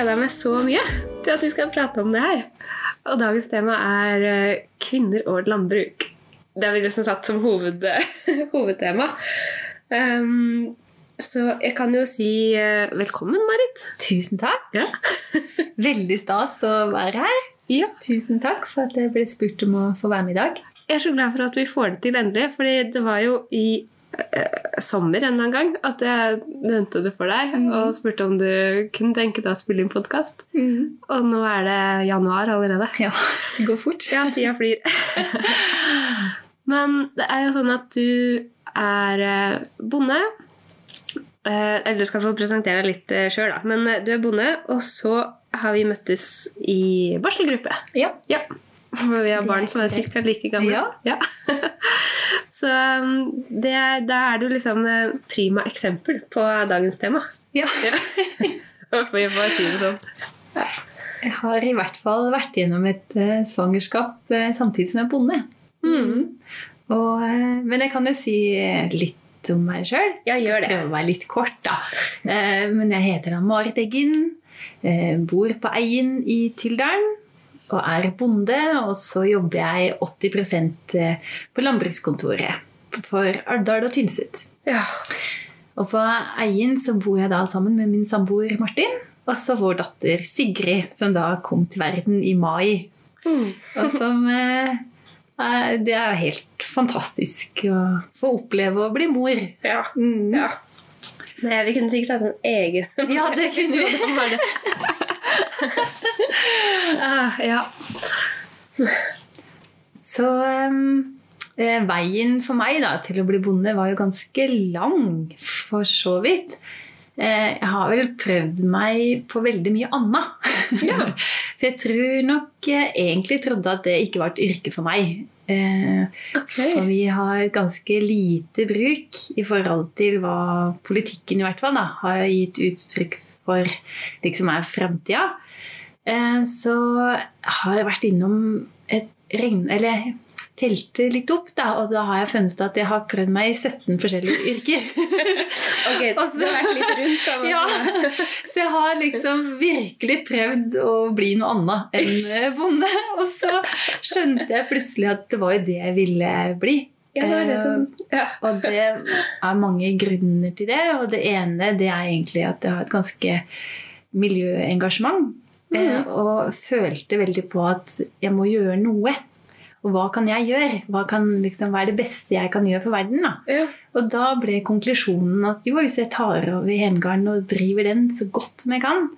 har jeg meg så mye til at vi skal prate om det her. Og dagens tema er eh, kvinner og landbruk. Det har vi liksom satt som hoved, hovedtema. Um, så jeg kan jo si eh, velkommen, Marit. Tusen takk. Ja. Veldig stas å være her. Ja. Tusen takk for at jeg ble spurt om å få være med i dag. Jeg er så glad for at vi får det til endelig, fordi det var jo i sommer en eller annen gang at jeg nevnte det for deg og spurte om du kunne tenke deg å spille inn podkast. Og nå er det januar allerede. Ja, det går fort. Ja, tida flyr. Men det er jo sånn at du er eh, bonde. Eh, Eller du skal få presentere deg litt sjøl, da. Men eh, du er bonde, og så har vi møttes i barselgruppe. Ja. Ja. For vi har barn som er ca. like gamle. Ja. Så um, det, da er du liksom eh, prima eksempel på dagens tema. ja. Ja. vi bare si det sånn. Jeg har i hvert fall vært gjennom et uh, svangerskap uh, samtidig som jeg er bonde. Mm. Og, uh, men jeg kan jo si litt om meg sjøl. Ja. Prøve å være litt kort, da. Men jeg heter da Marit Eggen. Bor på Eien i Tyldalen. Og er bonde. Og så jobber jeg 80 eh, på landbrukskontoret for Alvdal og Tynset. Ja. Og på Eien så bor jeg da sammen med min samboer Martin. Og så vår datter Sigrid, som da kom til verden i mai. Mm. Og som eh, Det er helt fantastisk å få oppleve å bli mor. Ja. Mm. ja. Nei, vi kunne sikkert hatt en egen Ja, det kunne vi. Ah, ja. Så um, eh, veien for meg da, til å bli bonde var jo ganske lang, for så vidt. Eh, jeg har vel prøvd meg på veldig mye annet. Ja. for jeg tror nok jeg egentlig trodde at det ikke var et yrke for meg. Eh, Ok. For vi har ganske lite bruk i forhold til hva politikken i hvert fall da, har gitt uttrykk for liksom er framtida. Eh, Så har jeg vært innom et regn... Eller telte litt opp, da, og da har jeg funnet at jeg har prøvd meg i 17 forskjellige yrker. Ok, så- du har vært litt rundt. Da, ja, Så jeg har liksom virkelig prøvd å bli noe annet enn eh, bonde. Og så skjønte jeg plutselig at det var jo det jeg ville bli. Ja, det er det som ja. Og det er mange grunner til det. Og det ene det er egentlig at jeg har et ganske miljøengasjement. Mm. Og følte veldig på at jeg må gjøre noe. Og hva kan jeg gjøre? Hva kan liksom være det beste jeg kan gjøre for verden? da? Ja. Og da ble konklusjonen at jo, hvis jeg tar over hjemgarden og driver den så godt som jeg kan,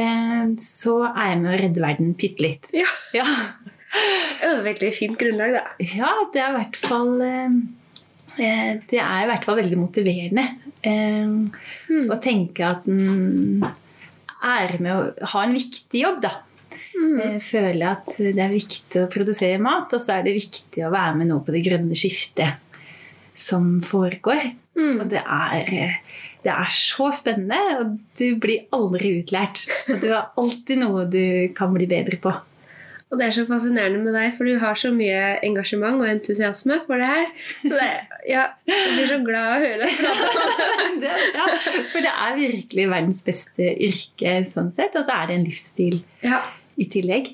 eh, så er jeg med å redde verden bitte litt. Ja. Ja. Et veldig fint grunnlag, da. Ja, det er i hvert fall eh, eh, Det er i hvert fall veldig motiverende mm. å tenke at en er med å ha en viktig jobb, da. Mm. Føle at det er viktig å produsere mat, og så er det viktig å være med nå på det grønne skiftet som foregår. Og det er, det er så spennende, og du blir aldri utlært. Og du har alltid noe du kan bli bedre på. Og det er så fascinerende med deg, for du har så mye engasjement og entusiasme for det her. Så det, ja, jeg blir så glad å høre det. det, ja, for det er virkelig verdens beste yrke sånn sett, og så er det en livsstil Ja. i tillegg.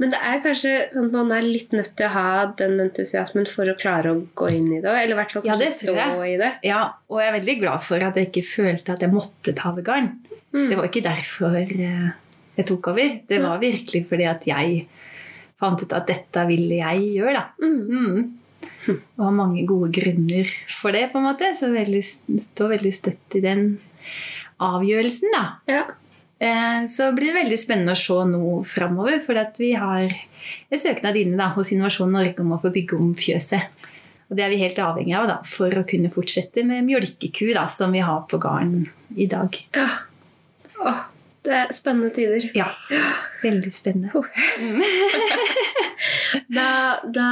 Men det er kanskje sånn at man er litt nødt til å ha den entusiasmen for å klare å gå inn i det, eller i hvert fall Ja, kanskje stå i det. Ja, og jeg er veldig glad for at jeg ikke følte at jeg måtte ta ved garn. Mm. Det var ikke derfor eh, jeg tok over. Det var virkelig fordi at jeg fant ut at dette ville jeg gjøre, da. Mm. Og har mange gode grunner for det, på en måte. Så veldig, står veldig støtt i den avgjørelsen, da. Ja. Eh, Så blir det veldig spennende å se nå framover. For at vi har en søknad inne da, hos Innovasjon Norge om å få bygge om fjøset. Og det er vi helt avhengig av da, for å kunne fortsette med mjølkeku, da, som vi har på gården i dag. ja. Åh, det er spennende tider. Ja, veldig spennende. Da, da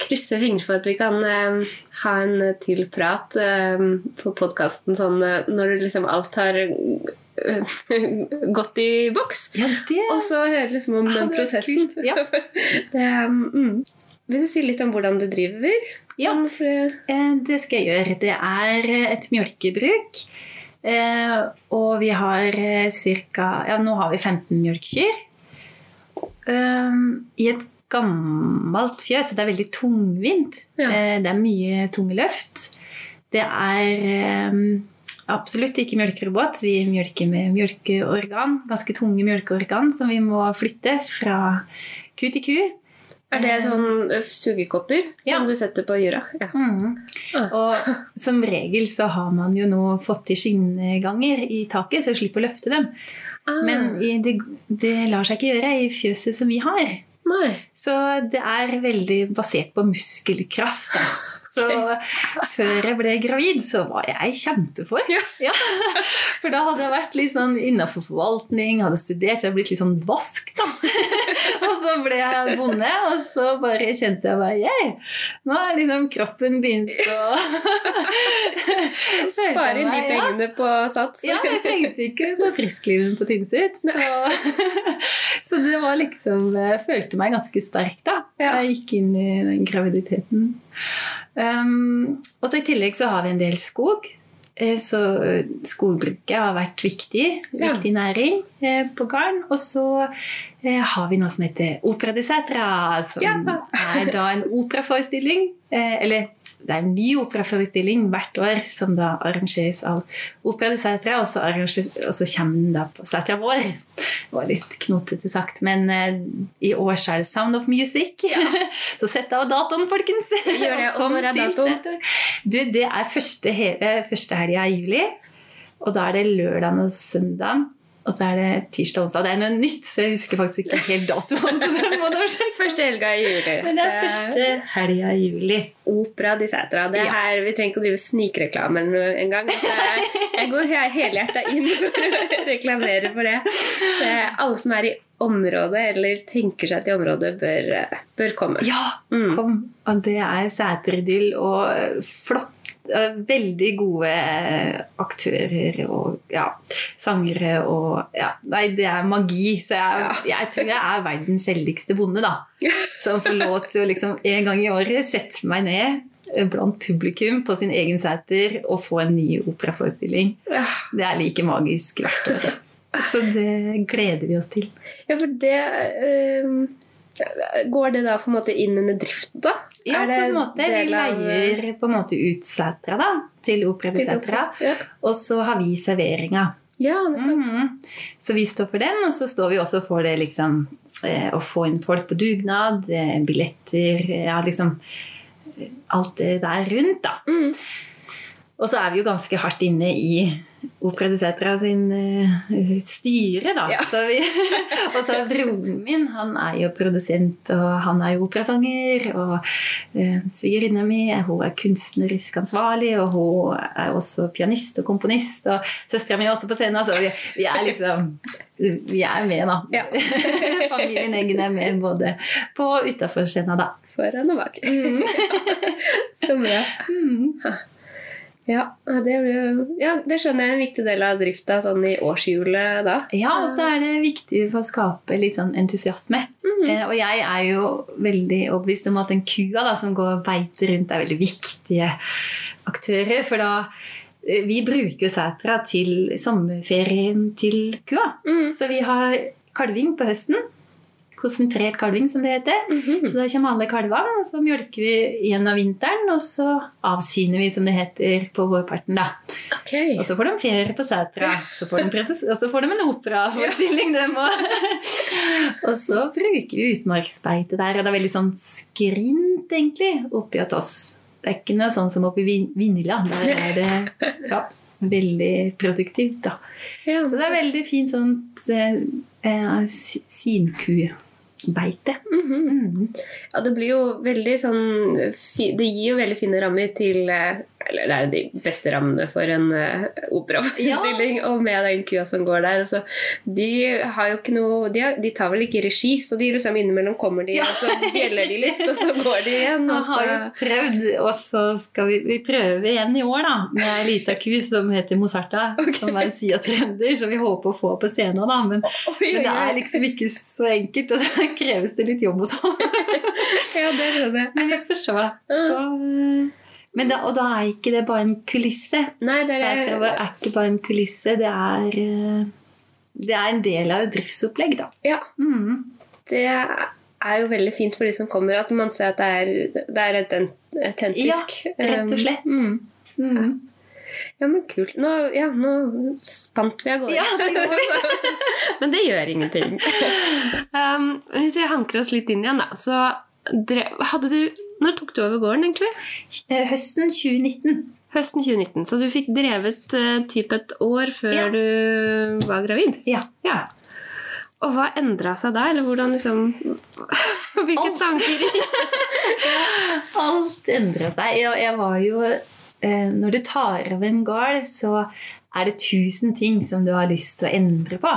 krysser jeg fingre for at vi kan eh, ha en til prat eh, på podkasten sånn eh, når liksom alt har eh, gått i boks. Ja, det Og så høre liksom om den er prosessen. Ja. det, mm. Vil du si litt om hvordan du driver? Ja. Eh, Det skal jeg gjøre. Det er eh, et mjølkebruk Eh, og vi har eh, cirka Ja, nå har vi 15 mjølkekyr. Eh, I et gammelt fjøs, så det er veldig tungvint. Ja. Eh, det er mye tunge løft. Det er eh, absolutt ikke mjølkerobot. Vi mjølker med mjølkeorgan. Ganske tunge mjølkeorgan som vi må flytte fra ku til ku. Er det sånn eh, sugekopper Ja. som du setter på jura? Ja. Mm. Og som regel så har man jo nå fått til skinneganger i taket, så jeg slipper å løfte dem. Ah, Men det, det lar seg ikke gjøre i fjøset som vi har. Nei. Så det er veldig basert på muskelkraft. Da. Så før jeg ble gravid, så var jeg kjempefor. Ja. For da hadde jeg vært litt sånn innafor forvaltning, hadde studert, jeg hadde blitt litt sånn dvask, da. Og så ble jeg bonde, og så bare kjente jeg bare yeah, Nå er liksom kroppen begynt å Spare inn de pengene ja. på sats. Ja, jeg tenkte ikke på frisklivet på Tynset. Så, så det var liksom Jeg følte meg ganske sterk da jeg gikk inn i den graviditeten. Um, og så I tillegg så har vi en del skog. Eh, Så skogbruket har vært viktig. Ja. Viktig næring eh, på gården. Og så eh, har vi noe som heter Opera di Setra, som Ja. er da en operaforestilling. eh, Eller det er en ny operaforestilling hvert år som da arrangeres av Opera di Setra, og og så kommer den da på Setra vår. Det var litt knotete sagt, men eh, i år så er det Sound of Music. så sett av datoen, folkens! Gjør det, og når er datoen? Du, det er første, he- eh, første helga i juli. Og da er det lørdag og søndag. Og så er det tirsdag og onsdag. Det er noe nytt, så jeg husker faktisk ikke helt datoen. så det må du. Første helga i juli. Men det er første helga i juli. Opera di Sætra. Det Ja. her, vi trenger ikke å drive snikreklame en gang. Jeg, går he- helhjerta inn for å reklamere for det. det. Alle som er i området, eller tenker seg til området, bør, bør komme. Ja, Mm. kom. Og det er sæteridyll og flott eh, Veldig gode eh, aktører og ja, sangere og ja, Nei, det er magi. Så jeg, jeg tror jeg er verdens heldigste bonde, da. Som får lov til å liksom en gang i året sette meg ned eh, blant publikum på sin egen seter og få en ny operaforestilling. Det er like magisk hvert år. Så det gleder vi oss til. Ja, for det eh, Går det da på en måte inn under driften, da? Ja, på en måte. Vi leier av- på en måte ut setra da, til Opera di til Setra. Ja, Og så har vi serveringa. ja nettopp. Mhm. Så vi står for den, og så står vi også for det liksom eh, å få inn folk på dugnad, eh, billetter, ja liksom eh, Alt det der rundt, da. Mm. Og så er vi jo ganske hardt inne i Opera di Setra sin eh, styre, da. Ja. Så vi, og så broren min, han er jo produsent, og han er jo operasanger. Og eh, svigerinna mi hun er kunstnerisk ansvarlig, og hun er også pianist og komponist. Og søstera mi er også på scenen, så vi, vi er liksom Vi er med, da. Ja. Familien Eggen er med både på og utafor scenen, da. Foran og bak. Så bra. Mm. Ja, det, ble, ja, det skjønner jeg er en viktig del av drifta sånn i årshjulet da. Ja, og så er det viktig for å skape litt sånn entusiasme. Mhm. Eh, og jeg er jo veldig overbevist om at den kua da, som går og beiter rundt, er veldig viktige aktører. For da eh, Vi bruker setra til sommerferien til kua. Mm. Så vi har kalving på høsten. Konsentrert kalving, som det heter. Mhm. Så da kommer alle kalvene, og så mjølker vi gjennom vinteren, og så avsiner vi, som det heter, på vårparten. da. Okay. Og så får de ferie på setra. så får de, og så får de en operaforestilling, dem òg. og så bruker vi utmarksbeite der, og det er veldig sånn skrint, egentlig, oppi hos oss. Det er ikke noe sånn som oppi i Vin- Vinila. Der er det ja, veldig produktivt, da. Ja, Så det er veldig fint sånt eh, eh, si- Mm -hmm. Mm. Ja, det blir jo veldig sånn Det gir jo veldig fine rammer til eh, Eller det er de beste rammene for en uh, operaforestilling, og med den kua som går der. Så, de har noe de, har, de tar vel ikke regi, så de liksom innimellom kommer de, Ja. og så bjeller de litt, og så går de igjen. Og så, har jo prøvd, og så skal vi, vi prøve igjen i år da, med ei lita ku som heter Mozarta, som er sia-trønder, som vi håper å få på scenen. da, men, Oi, men det er liksom ikke så enkelt, og så kreves det litt jobb og sånn. Ja, det er det. Men vi får se. Så eh, da, og da er ikke det bare en kulisse. Nei, det er Sæterøver er ikke bare en kulisse, det er, eh, det er en del av et driftsopplegg, da. Ja. Mm. Det er jo veldig fint for de som kommer, at man ser at det er, det er autent- autentisk. Ja, rett og slett. Um, mm. Mm. Ja, men kult. Nå, ja, nå spant vi av gårde. Ja, det men det gjør ingenting. Um, hvis vi hanker oss litt inn igjen, da, så drev, hadde du Når tok du over gården, egentlig? Eh, Høsten 2019. Høsten 2019. Så du fikk drevet uh, typ et år før Ja. du var gravid? Ja. Ja. Og hva endra seg da? Eller hvordan liksom Hvilke Alt. tanker Alt endra seg. Jeg, jeg var jo uh, Når du tar over en gård, så er det tusen ting som du har lyst til å endre på.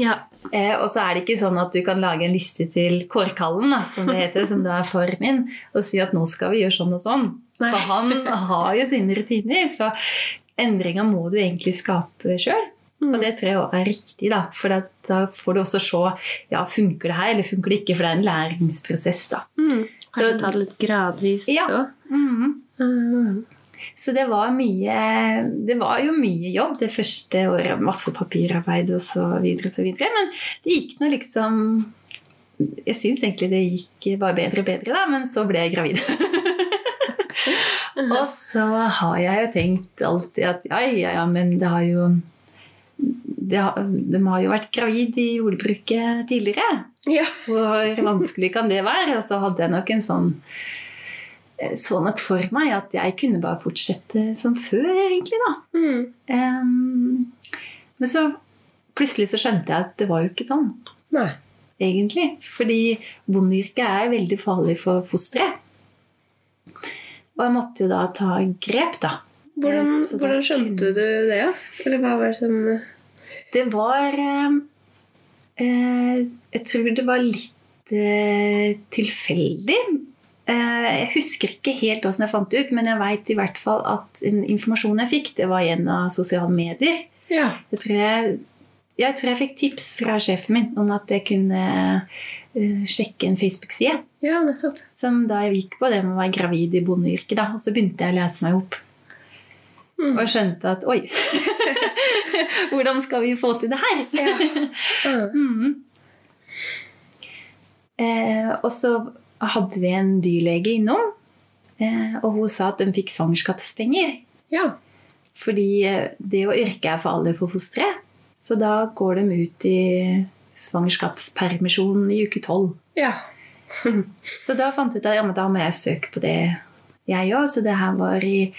Ja. Eh, og så er det ikke sånn at du kan lage en liste til kårkallen, da, som det heter, som da er far min, og si at nå skal vi gjøre sånn og sånn. Nei. For han har jo sine rutiner. Så endringa må du egentlig skape sjøl. Og det tror jeg også er riktig, da. For da, får du også se ja, funker det her eller funker det ikke, for det er en læringsprosess. da. Mm. Kanskje ta det litt gradvis Ja. òg. Mm. Så det var mye Det var jo mye jobb det første året. Masse papirarbeid og så videre og så videre. Men det gikk nå liksom Jeg syns egentlig det gikk bare bedre og bedre, da, men så ble jeg gravid. og så har jeg jo tenkt alltid at ja, ja, ja, men det har jo det har, De har jo vært gravid i jordbruket tidligere. Ja. Hvor vanskelig kan det være? Og så hadde jeg nok en sånn Så nok for meg at jeg kunne bare fortsette som før, egentlig, da. Mm. Um, men så plutselig så skjønte jeg at det var jo ikke sånn, Nei. egentlig. Fordi bondeyrket er veldig farlig for fosteret. Og jeg måtte jo da ta grep, da. Hvordan, Eh, da hvordan skjønte kunne- du det? da? Eller hva var det som Det var eh, eh, Jeg tror det var litt eh, tilfeldig. Eh, jeg husker ikke helt åssen jeg fant det ut, men jeg veit i hvert fall at en informasjon jeg fikk, det var gjennom sosiale medier. Ja. Jeg tror jeg, jeg tror jeg fikk tips fra sjefen min om at jeg kunne eh, sjekke en Facebook-side. ja, nettopp. Som da jeg gikk på det med å være gravid i bondeyrket. da, Og så begynte jeg å lese meg opp. Mm. Og skjønte at oi Hvordan skal vi få til det her? ja. mm. Eh, og så hadde vi en dyrlege innom, eh, og hun sa at de fikk svangerskapspenger. Ja. Fordi eh, det å yrke er alle for fosteret. Så da går de ut i svangerskapspermisjon i uke tolv. ja. Så da fant jeg ut at ja, da må jeg søke på det, jeg òg. Så det her var i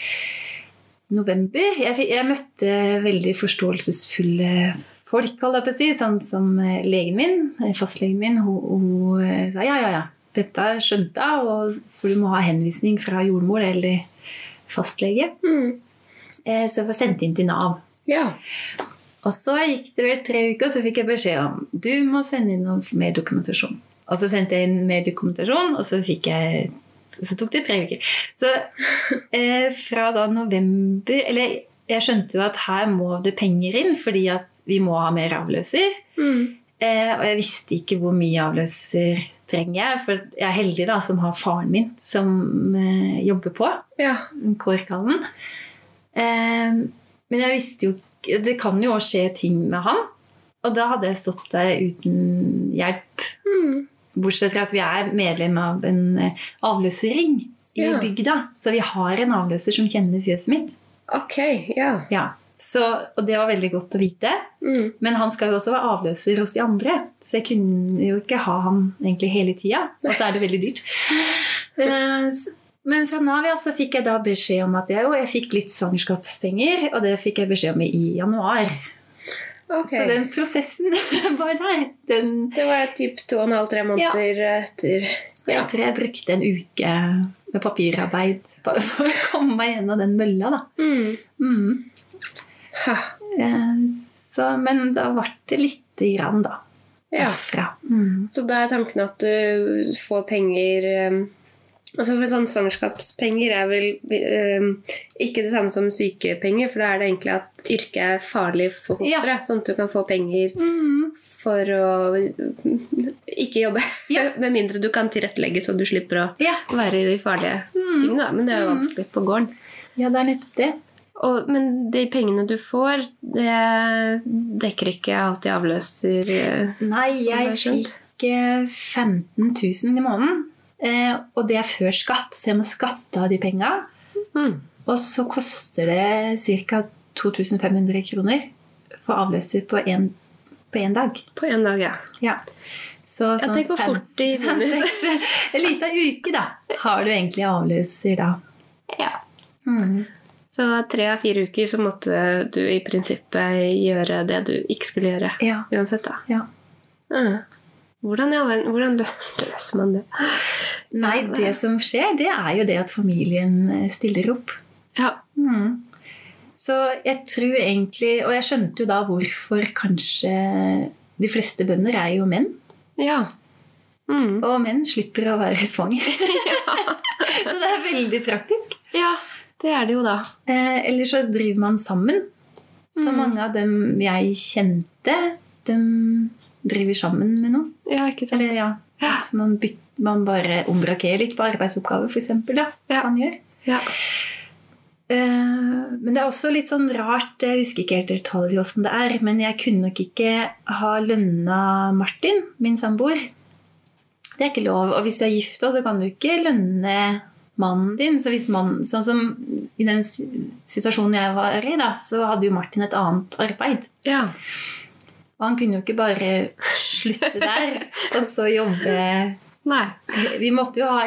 november. Jeg, jeg møtte veldig forståelsesfulle folk, holdt jeg på å si. Sånn som eh, legen min, fastlegen min. Hun, hun sa ja, ja, ja. Dette skjønte jeg, og, for du må ha henvisning fra jordmor eller fastlege. Mm. Eh, Så jeg får sendt inn til Nav. ja. Og så gikk det vel tre uker, så fikk jeg beskjed om du må sende inn mer dokumentasjon. Og så sendte jeg inn mer dokumentasjon, og så fikk jeg så tok det tre uker. Så eh, fra da november Eller jeg skjønte jo at her må det penger inn, fordi at vi må ha mer avløser. Mm. Eh, og jeg visste ikke hvor mye avløser trenger jeg, for jeg er heldig da som har faren min som eh, jobber på. ja. Kårkallen. Eh, men jeg visste jo Det kan jo også skje ting med han. Og da hadde jeg stått der uten hjelp. Mm. Bortsett fra at vi er medlem av en avløsering avløserring i Ja. bygda. Så vi har en avløser som kjenner fjøset mitt. Ok, ja. Ja. Så, og det var veldig godt å vite. Mm. Men han skal jo også være avløser hos de andre. Så jeg kunne jo ikke ha han egentlig hele tida. Og så er det veldig dyrt. Eh, Men fra Navia så fikk jeg da beskjed om at jeg, jo, jeg fikk litt svangerskapspenger, og det fikk jeg beskjed om i januar. Okay. Så den prosessen var der. Den, Det var typ to og en halv, tre måneder etter Ja. Jeg tror jeg brukte en uke med papirarbeid bare for å komme meg gjennom den mølla. da. Mm. Mm. Ha. Eh, Så, men da ble det lite grann, da. Ja. Derfra. Mm. Så da er tanken at du får penger um, Altså for sånn Svangerskapspenger er vel um, ikke det samme som sykepenger, for da er det egentlig at yrket er farlig for fosteret. Sånn at du kan få penger Mm. for å ikke jobbe. Ja. Med mindre du kan tilrettelegge så du slipper å Ja. være i de farlige. Mm. tingene, men det er jo vanskelig på gården. Ja, det er nettopp det. Og, men de pengene du får, det dekker ikke alt de avløser eh, Nei, jeg fikk eh, 15 000 i måneden. Eh, og det er før skatt, så jeg må skatte av de penga. mm. Og så koster det ca. 2500 kroner for avløser på én dag. på én dag, ja. Ja. Så Ja, det går fort i minus. En liten uke, da, har du egentlig avløser da. ja. Mm. Så tre av fire uker så måtte du i prinsippet gjøre det du ikke skulle gjøre. Ja. Uansett, da. ja. Mm. Hvordan, hvordan løser man det? Nei, det som skjer, det er jo det at familien eh, stiller opp. Ja. Mm. Så jeg tror egentlig Og jeg skjønte jo da hvorfor kanskje de fleste bønder er jo menn. ja. Mm. Og menn slipper å være svanger. så det er veldig praktisk. Ja, det er det jo da. Eh, eller så driver man sammen. Så Mm. mange av dem jeg kjente, de driver sammen med noen. Ja, ikke sant? Eller ja, Ja. Så man, bytter, man bare ombrakerer litt på arbeidsoppgaver, f.eks. Ja, Ja. man gjør. Ja. Eh, Men det er også litt sånn rart Jeg husker ikke helt detalj åssen det er, men jeg kunne nok ikke ha lønna Martin, min samboer. Det er ikke lov. Og hvis du er gift, så kan du ikke lønne mannen din. Så hvis man, sånn som I den situasjonen jeg var i, da, så hadde jo Martin et annet arbeid. ja. Og han kunne jo ikke bare slutte der og så jobbe Nei. Vi måtte jo ha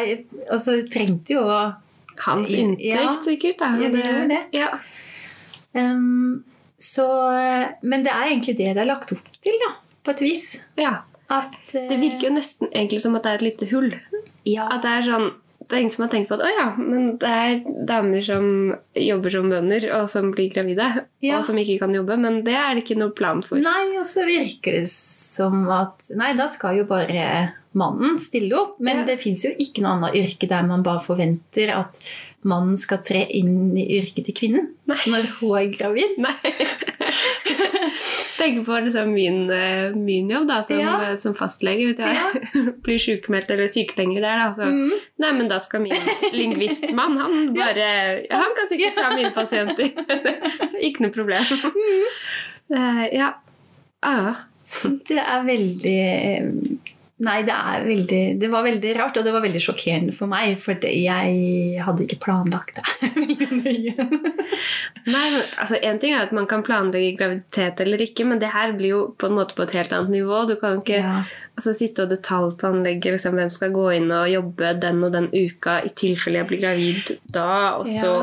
Altså, trengte jo å Hans Ja. sikkert. Da. Ja, det gjør det. Ja. Um, så, men det er egentlig det det er lagt opp til, da, på et vis. ja. At, Det virker jo nesten egentlig som at det er et lite hull. ja, At det er sånn det er ingen som har tenkt på at å ja, men det er damer som jobber som bønder, og som blir gravide, Ja. og som ikke kan jobbe. Men det er det ikke noe plan for. Nei, og så virker det som at Nei, da skal jo bare mannen stille opp. Men Ja. det fins jo ikke noe annet yrke der man bare forventer at mannen skal tre inn i yrket til kvinnen Nei. når hun er gravid. Nei. Tenk på liksom min, eh, min jobb da, som, Ja. eh, som fastlege. Hvis jeg blir sykemeldt eller sykepenger der, da, så Mm. Nei, men da skal min lingvistmann Han bare Han kan sikkert ta mine pasienter. ikke noe problem. Eh, ja. Ah, Det er veldig Nei, det veldig Det var veldig rart, og det var veldig sjokkerende for meg, for jeg hadde ikke planlagt det veldig nøye. Nei, men altså, En ting er at man kan planlegge graviditet eller ikke, men det her blir jo på en måte på et helt annet nivå. Du kan ikke Ja. altså, sitte og detaljplanlegge liksom, hvem skal gå inn og jobbe den og den uka i tilfelle jeg blir gravid da, og så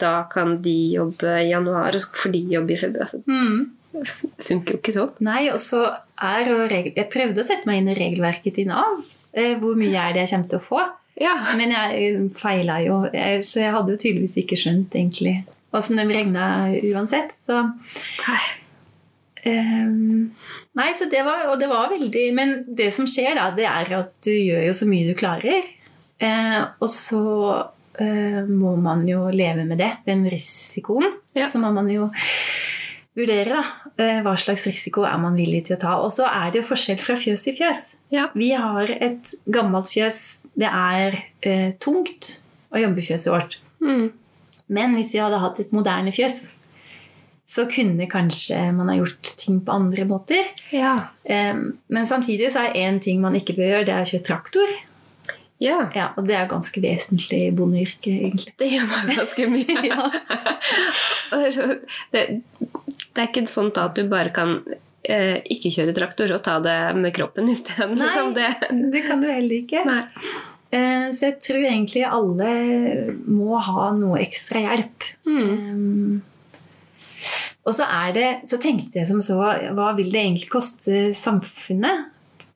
da kan de jobbe i januar, og så får de jobbe i februar. Så Mm. funker jo ikke sånn. Nei, og så er regel... Jeg prøvde å sette meg inn i regelverket til Nav. Eh, Hvor mye er det jeg kommer til å få? Ja. Men jeg feila jo, så jeg hadde jo tydeligvis ikke skjønt egentlig åssen de regna uansett. Så ehm, Nei, så det var, og det var veldig Men det som skjer, da, det er at du gjør jo så mye du klarer. Eh, og så eh, må man jo leve med det, den risikoen. Ja. Så må man jo vurdere da, eh, hva slags risiko er man villig til å ta. Og så er det jo forskjell fra fjøs til fjøs. Ja. Vi har et gammelt fjøs. Det er eh, tungt å jobbe i fjøset vårt. Mm. Men hvis vi hadde hatt et moderne fjøs, så kunne kanskje man ha gjort ting på andre måter. Ja. Eh, men samtidig så er én ting man ikke bør gjøre, det er å kjøre traktor. Ja. Ja, og det er ganske vesentlig i bondeyrket, egentlig. Det gjør man ganske mye. Ja. Det, så, det, er ikke sånn at du bare kan eh, ikke kjøre traktor og ta det med kroppen isteden. Nei. Liksom det. Det kan du heller ikke. Nei. Eh, så jeg tror egentlig alle må ha noe ekstra hjelp. Mm. Um, og så, er det, så tenkte jeg som så Hva vil det egentlig koste samfunnet?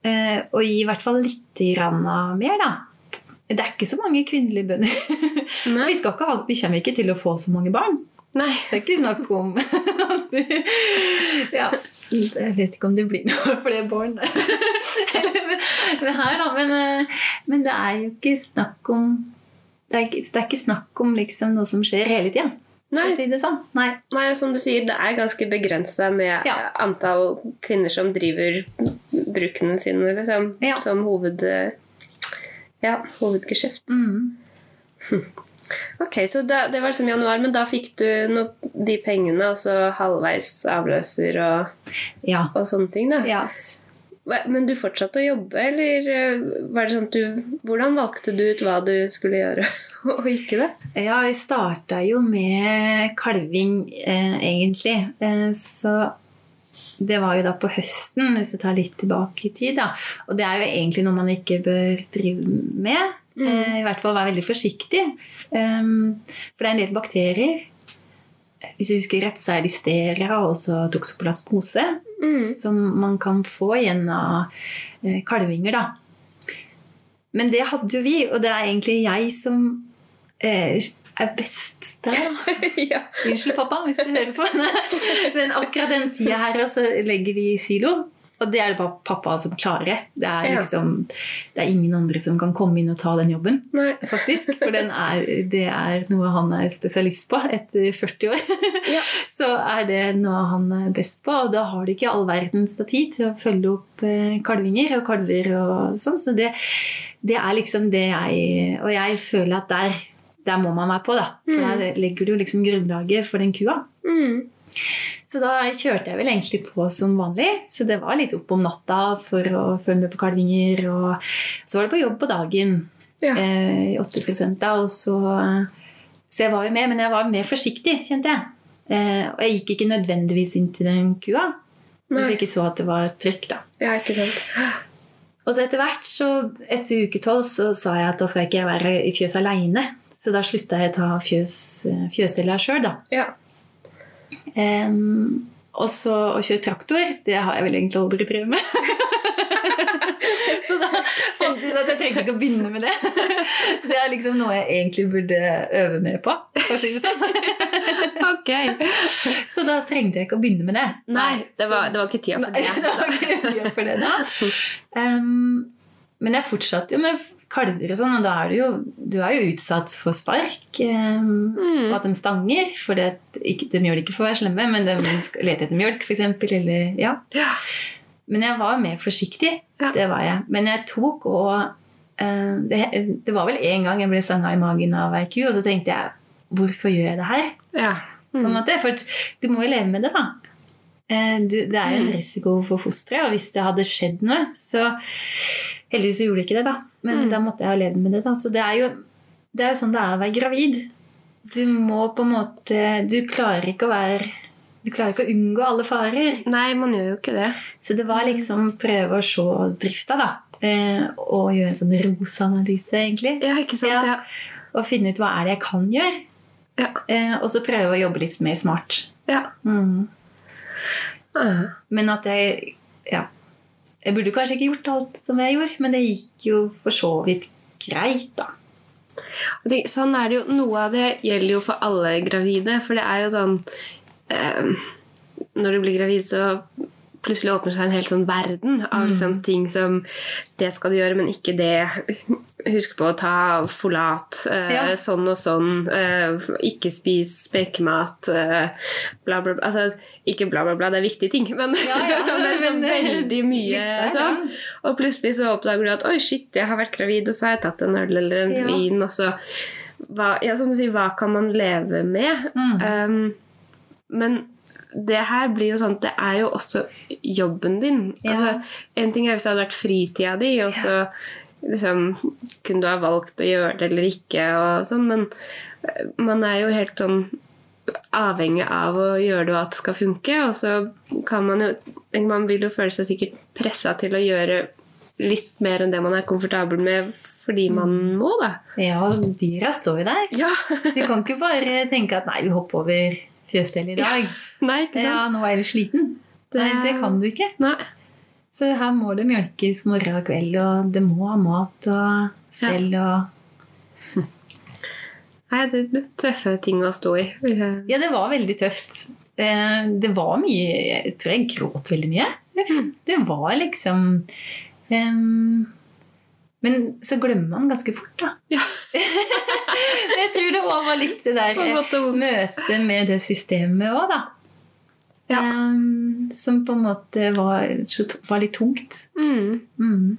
Eh, å gi i hvert fall litt grann av mer, da. Det er ikke så mange kvinnelige bønder. Vi, ha, vi kommer ikke til å få så mange barn. Nei. Det er ikke snakk om ja, Jeg vet ikke om det blir noe flere barn. Her, men, eh, men det er jo ikke snakk om Det er ikke, det er ikke snakk om liksom noe som skjer hele tida. Nei. Si sånn. Nei. Nei, som du sier, det er ganske begrensa med Ja. antall kvinner som driver brukene sine liksom, Ja. som hoved, ja, hovedgeskjeft. Mm. Ok, så da, det var liksom januar, men da fikk du no, de pengene, og så halvveis avløser og, Ja. og sånne ting, da. ja. Men du fortsatte å jobbe, eller eh, var det sånn at du Hvordan valgte du ut hva du skulle gjøre, og ikke det? Ja, vi starta jo med kalving, eh, egentlig. Eh, så det var jo da på høsten, hvis jeg tar litt tilbake i tid. da. Og det er jo egentlig noe man ikke bør drive med. Mm. I hvert fall være veldig forsiktig. F- for det er en del bakterier. Hvis jeg husker rett, så er listeria og også toksoplasmose. Mm. Som man kan få gjennom eh, kalvinger, da. Men det hadde jo vi, og det er egentlig jeg som eh, er best der. da. ja. Unnskyld, pappa, hvis du hører på. Men akkurat den tida her så legger vi i silo. Og det er det bare pappa som klarer. Det er liksom Det er ingen andre som kan komme inn og ta den jobben. Nei. Faktisk, For den er, det er noe han er spesialist på etter 40 år. Ja. Så er det noe han er best på, og da har du ikke all verdens tid til å følge opp eh, kalvinger og kalver og sånn. Så det, det er liksom det jeg Og jeg føler at der, der må man være på, da. For Mm. der legger du liksom grunnlaget for den kua. Mm. Så da kjørte jeg vel egentlig på som vanlig. Så det var litt opp om natta for å følge med på kalvinger. Og så var det på jobb på dagen Ja. eh, i 80 da. Og så, så jeg var jo med, men jeg var mer forsiktig, kjente jeg. Eh, og jeg gikk ikke nødvendigvis inn til den kua. Hvis jeg ikke så at det var trykk, da. ja, ikke sant. Og så etter hvert, så etter uke tolv, så sa jeg at da skal ikke jeg være i fjøset aleine. Så da slutta jeg å ta fjøs, fjøscella sjøl, da. Ja. Um, og så å kjøre traktor, det har jeg vel egentlig aldri drevet med. så da fant jeg ut at jeg trengte ikke å begynne med det. Det er liksom noe jeg egentlig burde øve mer på. For å si det sånn. Ok. Så da trengte jeg ikke å begynne med det. Nei, det var, det var ikke tida for Nei, det. det var ikke tida for det da. Um, men jeg fortsatte jo med kalver og sånn, og da er du jo, du er jo utsatt for spark. em, Mm. Og at de stanger. For det, ikke, de gjør det ikke for å være slemme, men de leter etter mjølk, f.eks. Eller ja. Ja. Men jeg var mer forsiktig. Ja. Det var jeg. Men jeg tok og eh, det, det var vel en gang jeg ble stanga i magen av ei ku, og så tenkte jeg Hvorfor gjør jeg det her? ja. På en Mm. måte, For du må jo leve med det, da. Eh, Du, det er jo en Mm. risiko for fosteret, og hvis det hadde skjedd noe, så Heldigvis gjorde det ikke det, da. Men Mm. da måtte jeg ha levd med det. da. Så det er jo, det er jo sånn det er å være gravid. Du må på en måte Du klarer ikke å være Du klarer ikke å unngå alle farer. Nei, man gjør jo ikke det. Så det var liksom prøve å se drifta, da. Eh, og gjøre en sånn ROS-analyse, egentlig. Ja, ikke sant? Ja. Ja. Og finne ut hva er det jeg kan gjøre. Ja. Eh, og så prøve å jobbe litt mer smart. ja. Mm. Ah. Men at jeg Ja. Jeg burde kanskje ikke gjort alt som jeg gjorde, men det gikk jo for så vidt greit, da. Sånn er det jo. Noe av det gjelder jo for alle gravide. For det er jo sånn eh, Når du blir gravid, så plutselig åpner seg en hel sånn verden av liksom ting som Det skal du gjøre, men ikke det. Husk på å ta folat. Eh, Ja. Sånn og sånn. Eh, ikke spis spekemat. Eh, bla, bla, bla. Altså, ikke bla, bla, bla. Det er viktige ting, men Ja, ja, det er sånn veldig mye er sånn. Og plutselig så oppdager du at oi, shit, jeg har vært gravid, og så har jeg tatt en øl eller en vin, og så hva, ja, som du sier, hva kan man leve med? Mm. Um, men det her blir jo sånn at det er jo også jobben din. Ja. Altså, en ting er hvis det hadde vært fritida di, og så liksom, kunne du ha valgt å gjøre det eller ikke, og sånn, men eh, man er jo helt sånn avhengig av å gjøre det og at det skal funke. Og så kan man jo Man vil jo føle seg sikkert pressa til å gjøre litt mer enn det man er komfortabel med fordi man må, da. Ja, dyra står jo der. Ja. Du kan ikke bare tenke at nei, vi hopper over fjøsstellet i dag. Nei, ikke sant? Ja, nå er jeg sliten. Nei, det kan du ikke. Nei. Så her må det mjølkes morgen og kveld, og det må ha mat og stell og Nei, det det er tøffe ting å stå i. Ja, det var veldig tøft. Eh, Det var mye Jeg tror jeg gråt veldig mye. Det- Det var liksom em, Men så glemmer man ganske fort, da. Ja. jeg tror det òg var litt det der møtet med det systemet òg, da. Ja. Um, som på en måte var, var litt tungt. Mm. Mm.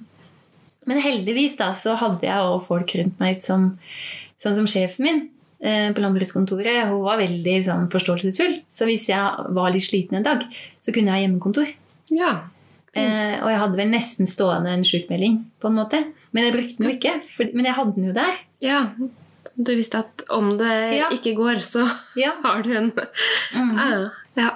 Men heldigvis da, så hadde jeg også folk rundt meg som, sånn som sjefen min eh, på landbrukskontoret, hun var veldig sånn, forståelsesfull. Så hvis jeg var litt sliten en dag, så kunne jeg ha hjemmekontor. Ja. Eh, og jeg hadde vel nesten stående en sjukmelding, på en måte. Men jeg brukte den jo ikke. For, men jeg hadde den jo der. ja. Du visste at om det Ja. ikke går, så Ja. har du en Mm. Ja.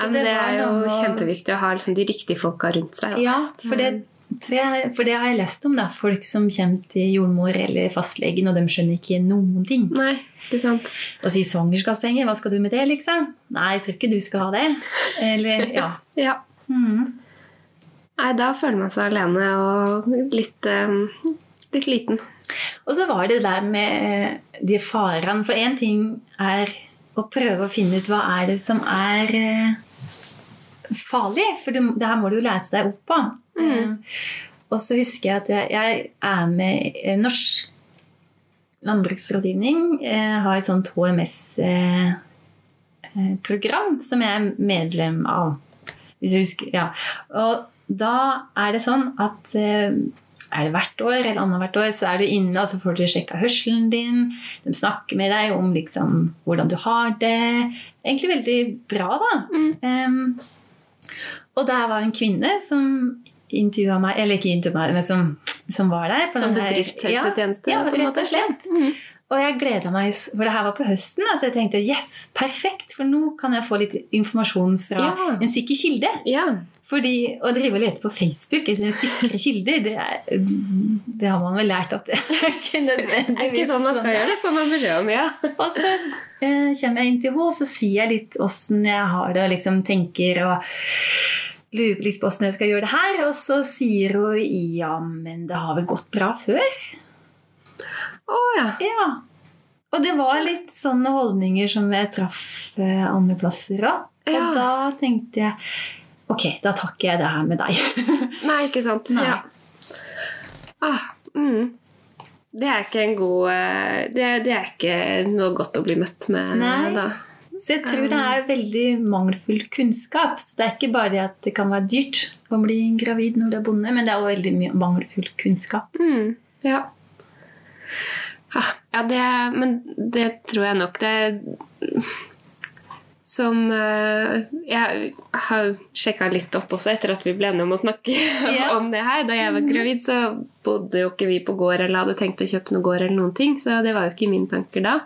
det det er jo noe- kjempeviktig å ha liksom de riktige folka rundt seg. Da. Ja, for det, jeg, for det har jeg lest om. da, Folk som kommer til jordmor eller fastlegen, og de skjønner ikke noen ting. Nei, det er sant? Og sier svangerskapspenger, hva skal du med det, liksom? Nei, jeg tror ikke du skal ha det. Eller, ja. Ja. Mm. Nei, da føler man seg alene og litt, um, litt liten. Og så var det der med de farene. For én ting er å prøve å finne ut hva er det som er eh, farlig. For det, det her må du jo lese deg opp på. Mm. og så husker jeg at jeg, jeg er med i Norsk landbruksrådgivning. Jeg har et sånt HMS-program som jeg er medlem av. Hvis du husker, ja. Og da er det sånn at eh, er det hvert år eller annethvert år, så er du inne og så får du sjekka hørselen din. De snakker med deg om liksom, hvordan du har det. Egentlig veldig bra, da. Um, og der var en kvinne som intervjua meg, eller ikke intervjua meg, men som, som var der. på Som bedriftshelsetjeneste, Ja, på ja en rett og slett. Mm. Og jeg gleda meg, for det her var på høsten, så så jeg tenkte yes, perfekt, for nå kan jeg få litt informasjon fra Ja. en sikker kilde. Ja. Fordi Å drive og lete på Facebook etter sikre kilder, det, er, det har man vel lært at det er ikke Det er ikke sånn man skal gjøre det, får man beskjed om. ja. Og så eh, kommer jeg inn til henne, og så sier jeg litt åssen jeg har det, og liksom tenker og lurer litt på åssen jeg skal gjøre det her. Og så sier hun ja, men det har vel gått bra før? Å ja. Ja. Og det var litt sånne holdninger som jeg traff eh, andre plasser òg. Og Ja. da tenkte jeg ok, da takker jeg det her med deg. Nei, ikke sant. Nei. Ja. Ah, mm. Det er ikke en god eh, det, det er ikke noe godt å bli møtt med Nei. da. Så jeg tror det er veldig mangelfull kunnskap. Så det er ikke bare det at det kan være dyrt å bli gravid når du er bonde, men det er også veldig mye mangelfull kunnskap. Mm. Ja. Ah, ja, det Men det tror jeg nok det Som eh, Jeg har sjekka litt opp også etter at vi ble enige om å snakke yeah. om det her. Da jeg var gravid, så bodde jo ikke vi på gård eller hadde tenkt å kjøpe noe gård, eller noen ting, så det var jo ikke mine tanker da.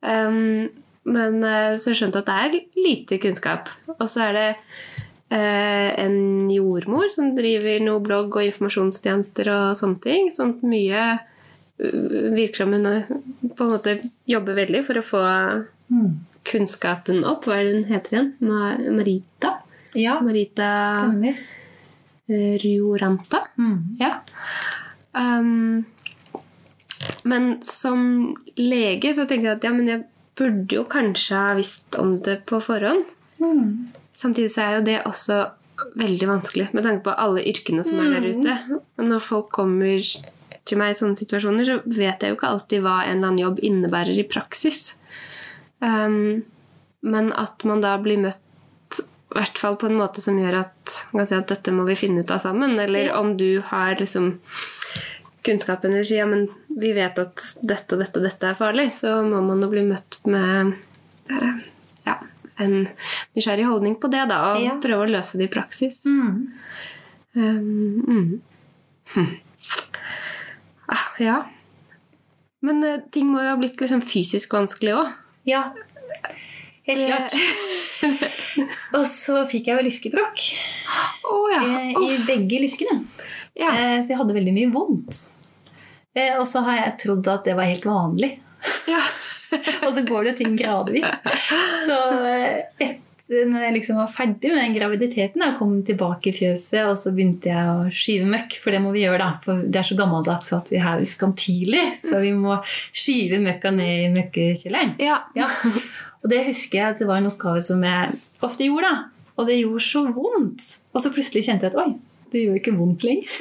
Um, men eh, så skjønte jeg at det er lite kunnskap. Og så er det uh, en jordmor som driver noe blogg og informasjonstjenester og sånne ting. Sånt mye virker som hun på en måte jobber veldig for å få kunnskapen opp. Hva er det hun heter igjen? Ma Marita? Ja, Marita stemmer. Rioranta? Mm. Ja. Um, men som lege så tenker jeg at ja, men jeg burde jo kanskje ha visst om det på forhånd. Mm. Samtidig så er jo det også veldig vanskelig med tanke på alle yrkene som er der ute. Og Når folk kommer til meg i sånne situasjoner, så vet jeg jo ikke alltid hva en eller annen jobb innebærer i praksis. Um, men at man da blir møtt i hvert fall på en måte som gjør at man kan si at dette må vi finne ut av sammen. Eller Ja. om du har liksom kunnskapen eller sier ja, men vi vet at dette og dette og dette er farlig, så må man jo bli møtt med eh, ja, en nysgjerrig holdning på det, da, og Ja. prøve å løse det i praksis. Mm. Um, mm. Hm. Ah, ja. Men eh, ting må jo ha blitt liksom fysisk vanskelig òg. Ja, helt klart. Og så fikk jeg jo lyskebrokk oh, ja. eh, i begge lyskene. ja. Eh, så jeg hadde veldig mye vondt. Eh, og så har jeg trodd at det var helt vanlig. ja. Og så går det ting gradvis. Så etter når jeg liksom var ferdig med den graviditeten, jeg kom tilbake i fjøset, og så begynte jeg å skyve møkk, for det må vi gjøre, da. For det er så gammeldags at vi er skantile, så vi må skyve møkka ned i møkkekjelleren. ja. Ja. Og det husker jeg at det var en oppgave som jeg ofte gjorde. da. Og det gjorde så vondt. Og så plutselig kjente jeg at oi, det gjør ikke vondt lenger.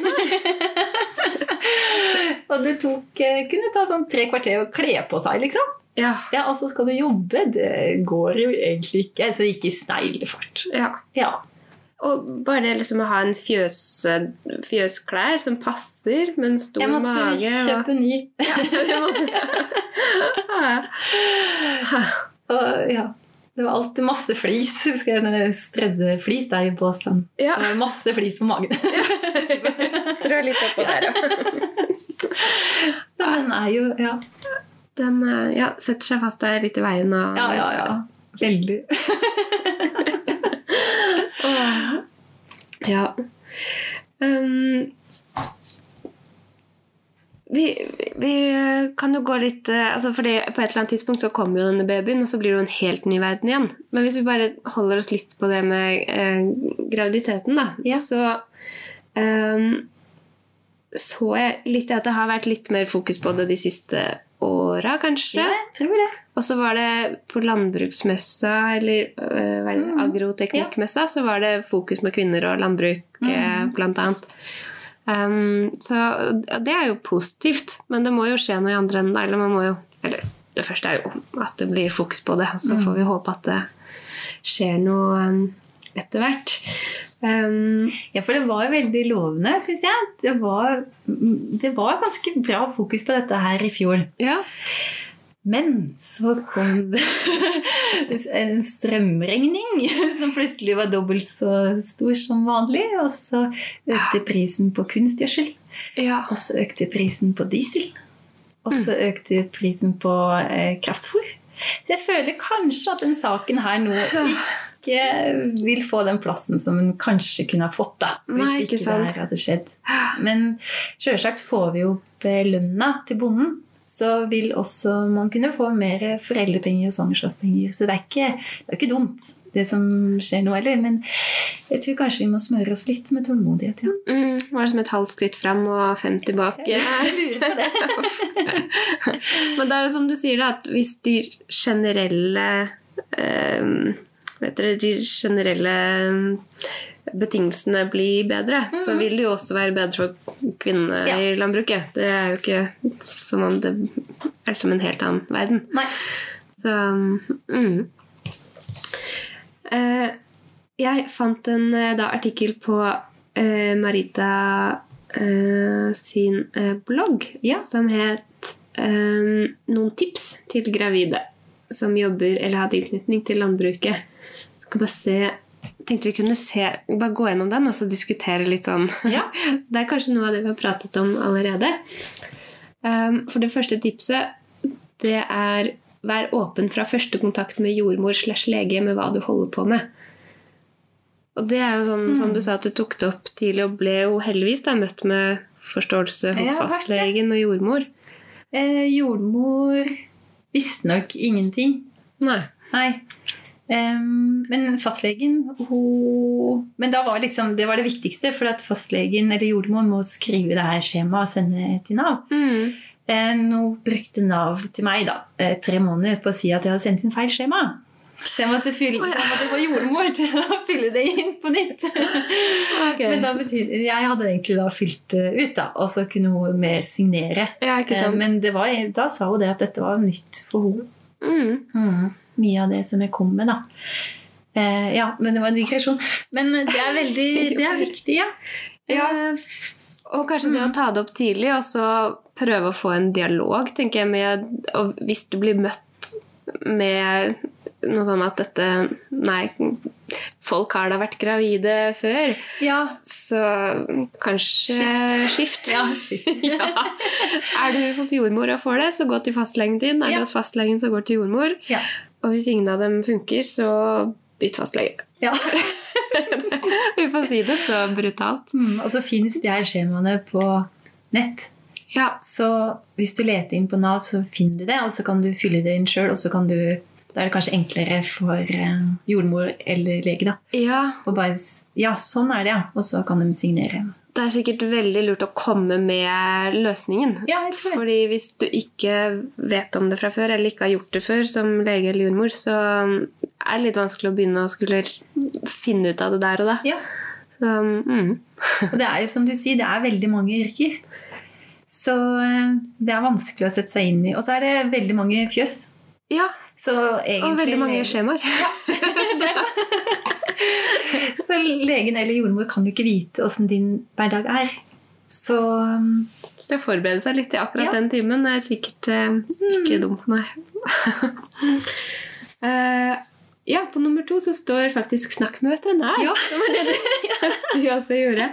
og det tok, eh, kunne ta sånn tre kvarter å kle på seg, liksom. Ja. Ja, Og så skal du jobbe. Det går jo egentlig ikke. Så det gikk i sneglefart. ja. Ja. Og bare det liksom å ha en fjøs, fjøsklær som passer, med en stor mage Jeg måtte mage og- kjøpe ny. Ja. Og ja, det var alltid masse flis. Husker jeg når jeg strødde flis der i Båsland. Ja. Det var masse flis på magen. Strø litt oppå der ja. Den er jo Ja, Den eh, ja, setter seg fast der litt i veien. Og, ja, ja. ja. Veldig. Ja. Um, vi, vi kan jo gå litt eh, altså fordi På et eller annet tidspunkt så kommer jo denne babyen, og så blir det jo en helt ny verden igjen. Men hvis vi bare holder oss litt på det med eh, graviditeten, da, Ja. så eh, så jeg litt at det har vært litt mer fokus på det de siste åra, kanskje. Ja, jeg tror det. Og så var det på landbruksmessa, eller uh, det, Mhm. agroteknikkmessa, så var det fokus med kvinner og landbruk, eh, Mhm. blant annet. Um, så det er jo positivt, men det må jo skje noe i andre enden. Eller man må jo Eller det første er jo at det blir fokus på det, og så Mhm. får vi håpe at det skjer noe um, etter hvert. Um, Ja, for det var jo veldig lovende, syns jeg. Det var, det var ganske bra fokus på dette her i fjor. ja. Men så kom det en strømregning som plutselig var dobbelt så stor som vanlig. Og så økte prisen på kunstgjødsel. ja. Og så økte prisen på diesel. Og så økte prisen på eh, kraftfôr. Så jeg føler kanskje at den saken her nå ikke vil få den plassen som hun kanskje kunne ha fått. da, Hvis Nei, ikke ikke, det her hadde skjedd. Men sjølsagt får vi jo opp eh, til bonden. Så vil også man kunne få mer foreldrepenger og svangerskapspenger. Så det er ikke, det er ikke dumt, det som skjer nå heller. Men jeg tror kanskje vi må smøre oss litt med tålmodighet. ja. Mm, var det som et halvt skritt fram og fem tilbake? Jeg lurer på det. Men det er jo som du sier, da, at hvis de generelle vet dere, De generelle betingelsene blir bedre, så vil det jo også være bedre for kvinnene Ja. i landbruket. Det er jo ikke som om det er som en helt annen verden. Nei. Så mm. eh, Jeg fant en eh, da, artikkel på eh, Marita eh, sin eh, blogg Ja. som het eh, 'Noen tips til gravide som jobber eller har tilknytning til landbruket'. Skal bare se tenkte vi kunne se, bare gå gjennom den og så diskutere litt sånn. Ja. Det er kanskje noe av det vi har pratet om allerede. Um, for det første tipset det er vær åpen fra første kontakt med jordmor slash lege med hva du holder på med. Og det er jo sånn, som du sa, at du tok det opp tidlig og ble jo heldigvis da, møtt med forståelse hos fastlegen og jordmor. Eh, jordmor visste nok ingenting. Nei. Nei. Men fastlegen hun Men da var liksom, det var det viktigste, for at fastlegen eller jordmor må skrive det her skjemaet og sende til Nav. Mm. Eh, nå brukte Nav til meg da, eh, tre måneder på å si at jeg hadde sendt inn feil skjema. Så jeg måtte, fylle, Å, ja. jeg måtte få jordmor til å fylle det inn på nytt. okay. Men da betyr, jeg hadde egentlig da fylt det ut, da, og så kunne hun mer signere. Ja, Eh, sant? Men det var, da sa hun det at dette var nytt for henne. Mm. Mye av det som jeg kom med, da. Eh, ja, men det var en digresjon. Men det er veldig Det er viktig, ja. Ja. Eh, Og kanskje det å ta det opp tidlig, og så prøve å få en dialog, tenker jeg, med Og hvis du blir møtt med noe sånn at dette Nei, folk har da vært gravide før, ja. så kanskje Skift. skift. Ja, skift. Ja. Er du hos jordmor og får det, så gå til fastlegen din. Er Ja. du hos fastlegen, så gå til jordmor. Og hvis ingen av dem funker, så bytt fastlege. ja. Vi får si det så brutalt. Mm, og så fins de her skjemaene på nett. Ja. Så hvis du leter inn på Nav, så finner du det, og så kan du fylle det inn sjøl. Og så kan du Da er det kanskje enklere for eh, jordmor eller lege, da. ja. Og bare Ja, sånn er det, ja. Og så kan de signere. Det er sikkert veldig lurt å komme med løsningen. Ja. Fordi hvis du ikke vet om det fra før, eller ikke har gjort det før som lege eller jordmor, så er det litt vanskelig å begynne å skulle finne ut av det der og da. Ja. Så, mm. Og det er jo som du sier, det er veldig mange yrker. Så eh, det er vanskelig å sette seg inn i. Og så er det veldig mange fjøs. Ja, Så egentlig og veldig mange skjemaer. Så legen eller jordmor kan jo ikke vite åssen din hverdag er. Så um, Så det å forberede seg litt i akkurat Ja. den timen er sikkert eh, ikke dumt, nei. uh, ja, på nummer to så står faktisk 'snakk med veterinær'. Ja. Det var det du, du også gjorde.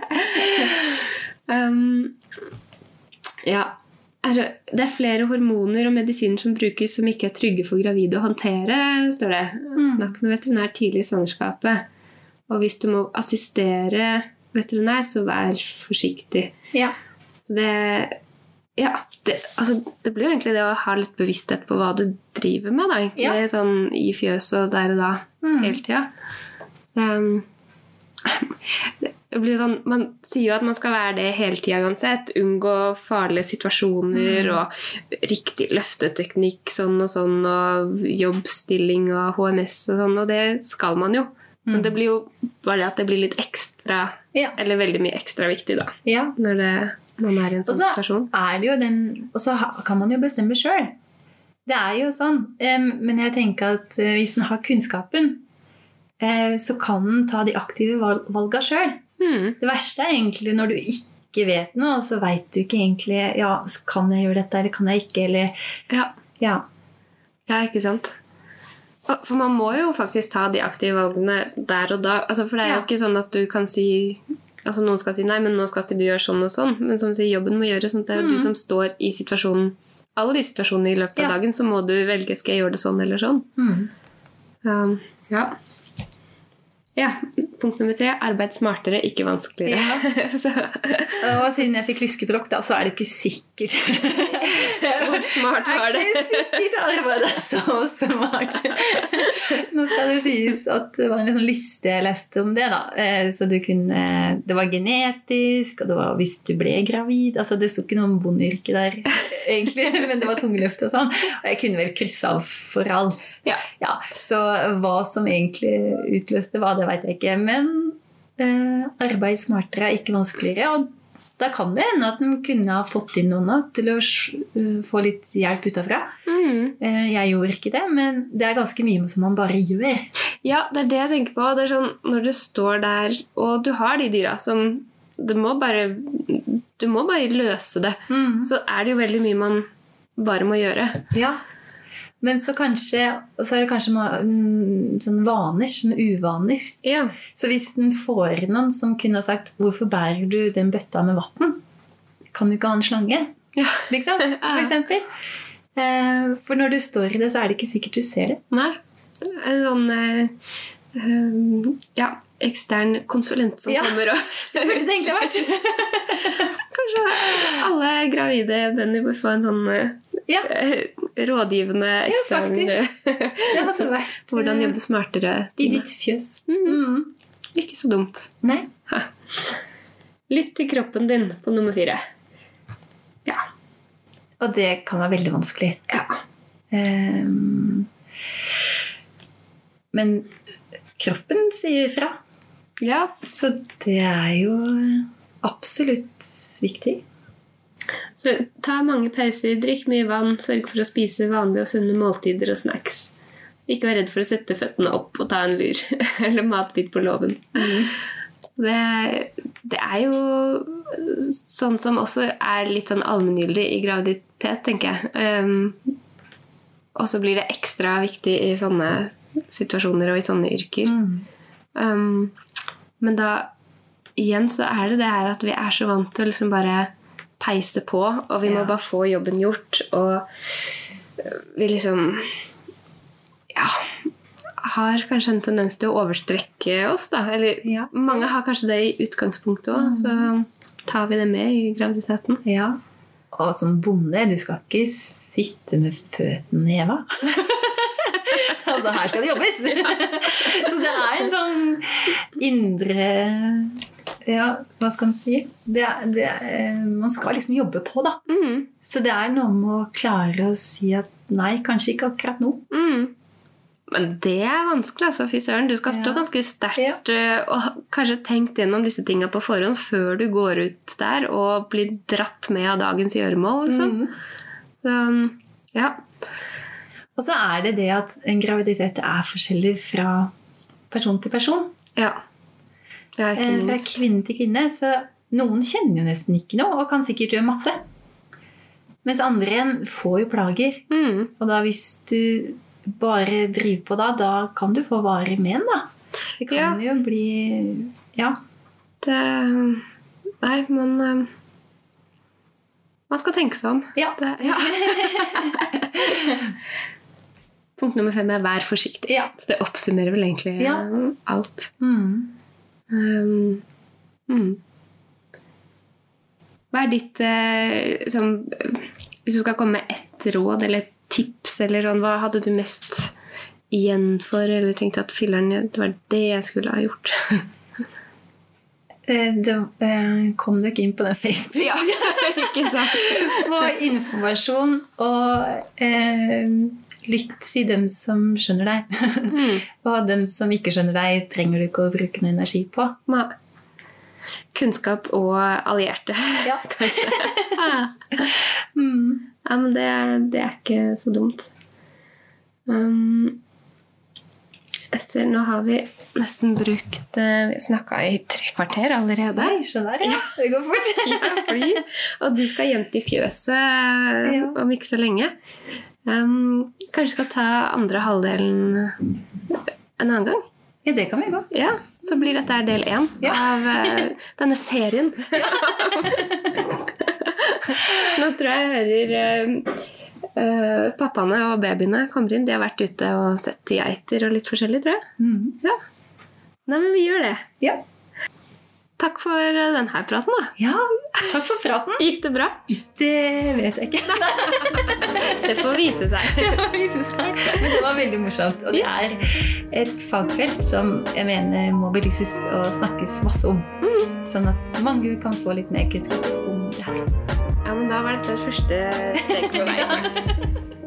Um, ja. Altså, det er flere hormoner og medisiner som brukes som ikke er trygge for gravide å håndtere, står det. Snakk med veterinær tidlig i svangerskapet. Og hvis du må assistere veterinær, så vær forsiktig. ja. Så det Ja, det, altså, det blir jo egentlig det å ha litt bevissthet på hva du driver med, da, egentlig. Ja. Sånn i fjøset og der og da, Mm. hele tida. Um, det blir sånn, man sier jo at man skal være det hele tida uansett. Unngå farlige situasjoner Mm. og riktig løfteteknikk sånn og sånn, og jobbstilling og HMS og sånn, og det skal man jo. Men Mm. det blir jo bare det at det blir litt ekstra, Ja. eller veldig mye ekstra viktig, da ja. når det, man er i en sånn så situasjon. det jo den Og så kan man jo bestemme sjøl. Det er jo sånn. Men jeg tenker at eh, hvis en har kunnskapen, eh, så kan en ta de aktive val- valga sjøl. Hmm. Det verste er egentlig når du ikke vet noe, og så veit du ikke egentlig ja, Kan jeg gjøre dette, eller kan jeg ikke? Eller Ja. Ja. ja, ikke sant? For man må jo faktisk ta de aktive valgene der og da. Altså, for det er jo Ja. ikke sånn at du kan si Altså Noen skal si nei, men nå skal ikke du gjøre sånn og sånn. Men som du sier, jobben må gjøres sånn det er jo du som står i situasjonen alle de situasjonene i løpet av Mm. Ja. dagen, så må du velge skal jeg gjøre det sånn eller sånn. Mm. Um, ja. Ja. Punkt nummer tre arbeid smartere, ikke vanskeligere. så, Og siden jeg fikk lyskebråk, da, så er det ikke sikkert hvor smart var det? er ikke sikkert arbeidet er så smart. Nå skal det sies at det var en sånn liste jeg leste om det. da. Eh, Så du kunne, Det var genetisk, og det var hvis du ble gravid. altså Det sto ikke noe om bondeyrket der, egentlig, men det var tungeløft og sånn. Og jeg kunne vel krysse av for alt. Ja. Ja, Så hva som egentlig utløste hva, det veit jeg ikke. Men eh, arbeid smartere er ikke vanskeligere. og da kan det hende at en kunne ha fått inn noen til å få litt hjelp utafra. Mm. Eh, Jeg gjorde ikke det, men det er ganske mye som man bare gjør. Ja, det er det jeg tenker på. Det er sånn, når du står der, og du har de dyra som det må bare, Du må bare løse det. Så er det jo veldig mye man bare må gjøre. Ja. Men så kanskje Og så er det kanskje mm, sånne vaner, sånne uvaner. Ja. Så hvis den får noen som kunne ha sagt 'Hvorfor bærer du den bøtta med vann?' Kan du ikke ha en slange? Ja. Liksom, for eksempel. Eh, For når du står i det, så er det ikke sikkert du ser det. Nei. En sånn eh, ja, ekstern konsulent som Ja. kommer og Det burde det egentlig vært. Kanskje alle gravide bønder bør få en sånn Ja, rådgivende ekstern det hadde vært Hvordan eh, jobbe smartere. i ditt fjøs. Mm. Mm. Ikke så dumt. Nei. Litt til kroppen din på nummer fire. Ja. Og det kan være veldig vanskelig. ja. Um, men kroppen sier ifra. Ja, Så det er jo absolutt viktig. Så ta mange pauser, drikk mye vann, sørg for å spise vanlige og sunne måltider og snacks. Ikke vær redd for å sette føttene opp og ta en lur eller matbit på låven. Det, det er jo sånn som også er litt sånn allmenngyldig i graviditet, tenker jeg. Um, og så blir det ekstra viktig i sånne situasjoner og i sånne yrker. Um, men da igjen så er det det her at vi er så vant til å liksom bare peise på, og vi må Ja. bare få jobben gjort, og øh, vi liksom ja, har kanskje en tendens til å overstrekke oss, da. Eller Ja. mange har kanskje det i utgangspunktet òg, så tar vi det med i graviditeten. Ja. Og som bonde, du skal ikke sitte med føttene heva. altså, her skal det jobbes! Så det er en sånn indre Ja, hva skal man si? Det det er, man skal liksom jobbe på, da. Mm. Så det er noe med å klare å si at nei, kanskje ikke akkurat nå. Mm. Men det er vanskelig, altså, fy søren. Du skal stå Ja. ganske sterkt ja. og kanskje tenkt gjennom disse tinga på forhånd før du går ut der og blir dratt med av dagens gjøremål. Liksom. Mm. Så, ja. Og så er det det at en graviditet er forskjellig fra person til person. ja. Ja, eh, fra kvinne til kvinne. Så noen kjenner jo nesten ikke noe og kan sikkert gjøre masse. Mens andre igjen får jo plager. Mm. Og da hvis du bare driver på da, da kan du få varig men, da. Det kan jo bli Ja. Det Nei, men um, Man skal tenke seg om. ja. Det, ja. Punkt nummer fem er 'vær forsiktig'. Ja. Så det oppsummerer vel egentlig Ja. um, alt. Mm. Um, mm. Hva er ditt eh, som, Hvis du skal komme med ett råd eller et tips, eller sånn, hva hadde du mest igjen for, eller tenkte at filleren, det var det jeg skulle ha gjort? Eh, Det kom kom ikke inn på den Facebook. Ja, ikke sant? Få informasjon og eh, lytt til dem som skjønner deg. Mm. og dem som ikke skjønner deg, trenger du ikke å bruke noe energi på. Nei. Kunnskap og allierte. Ja. ja, Mm. men det, det er ikke så dumt. Um, etter, nå har vi nesten brukt eh, Vi snakka i tre kvarter allerede. Nei, skjønner jeg. Det går fort. Tida flyr. Og du skal hjem til fjøset Ja. om ikke så lenge. Um, kanskje skal ta andre halvdelen en annen gang? Ja, det kan vi godt. Ja, Så blir dette del én Ja. av uh, denne serien. Nå tror jeg jeg hører uh, pappaene og babyene kommer inn. De har vært ute og sett geiter og litt forskjellig, tror jeg. Mm. Ja. Nei, men vi gjør det. Ja. Takk for eh, denne praten, da. ja, takk for praten. Gikk det bra? Det vet jeg ikke. Det får vise seg. Det får vise seg. Men det var veldig morsomt. Og det er et fagfelt som jeg mener må belyses og snakkes masse om. Sånn at mange kan få litt mer kunnskap om det her. Ja, men da var dette første steg på veien.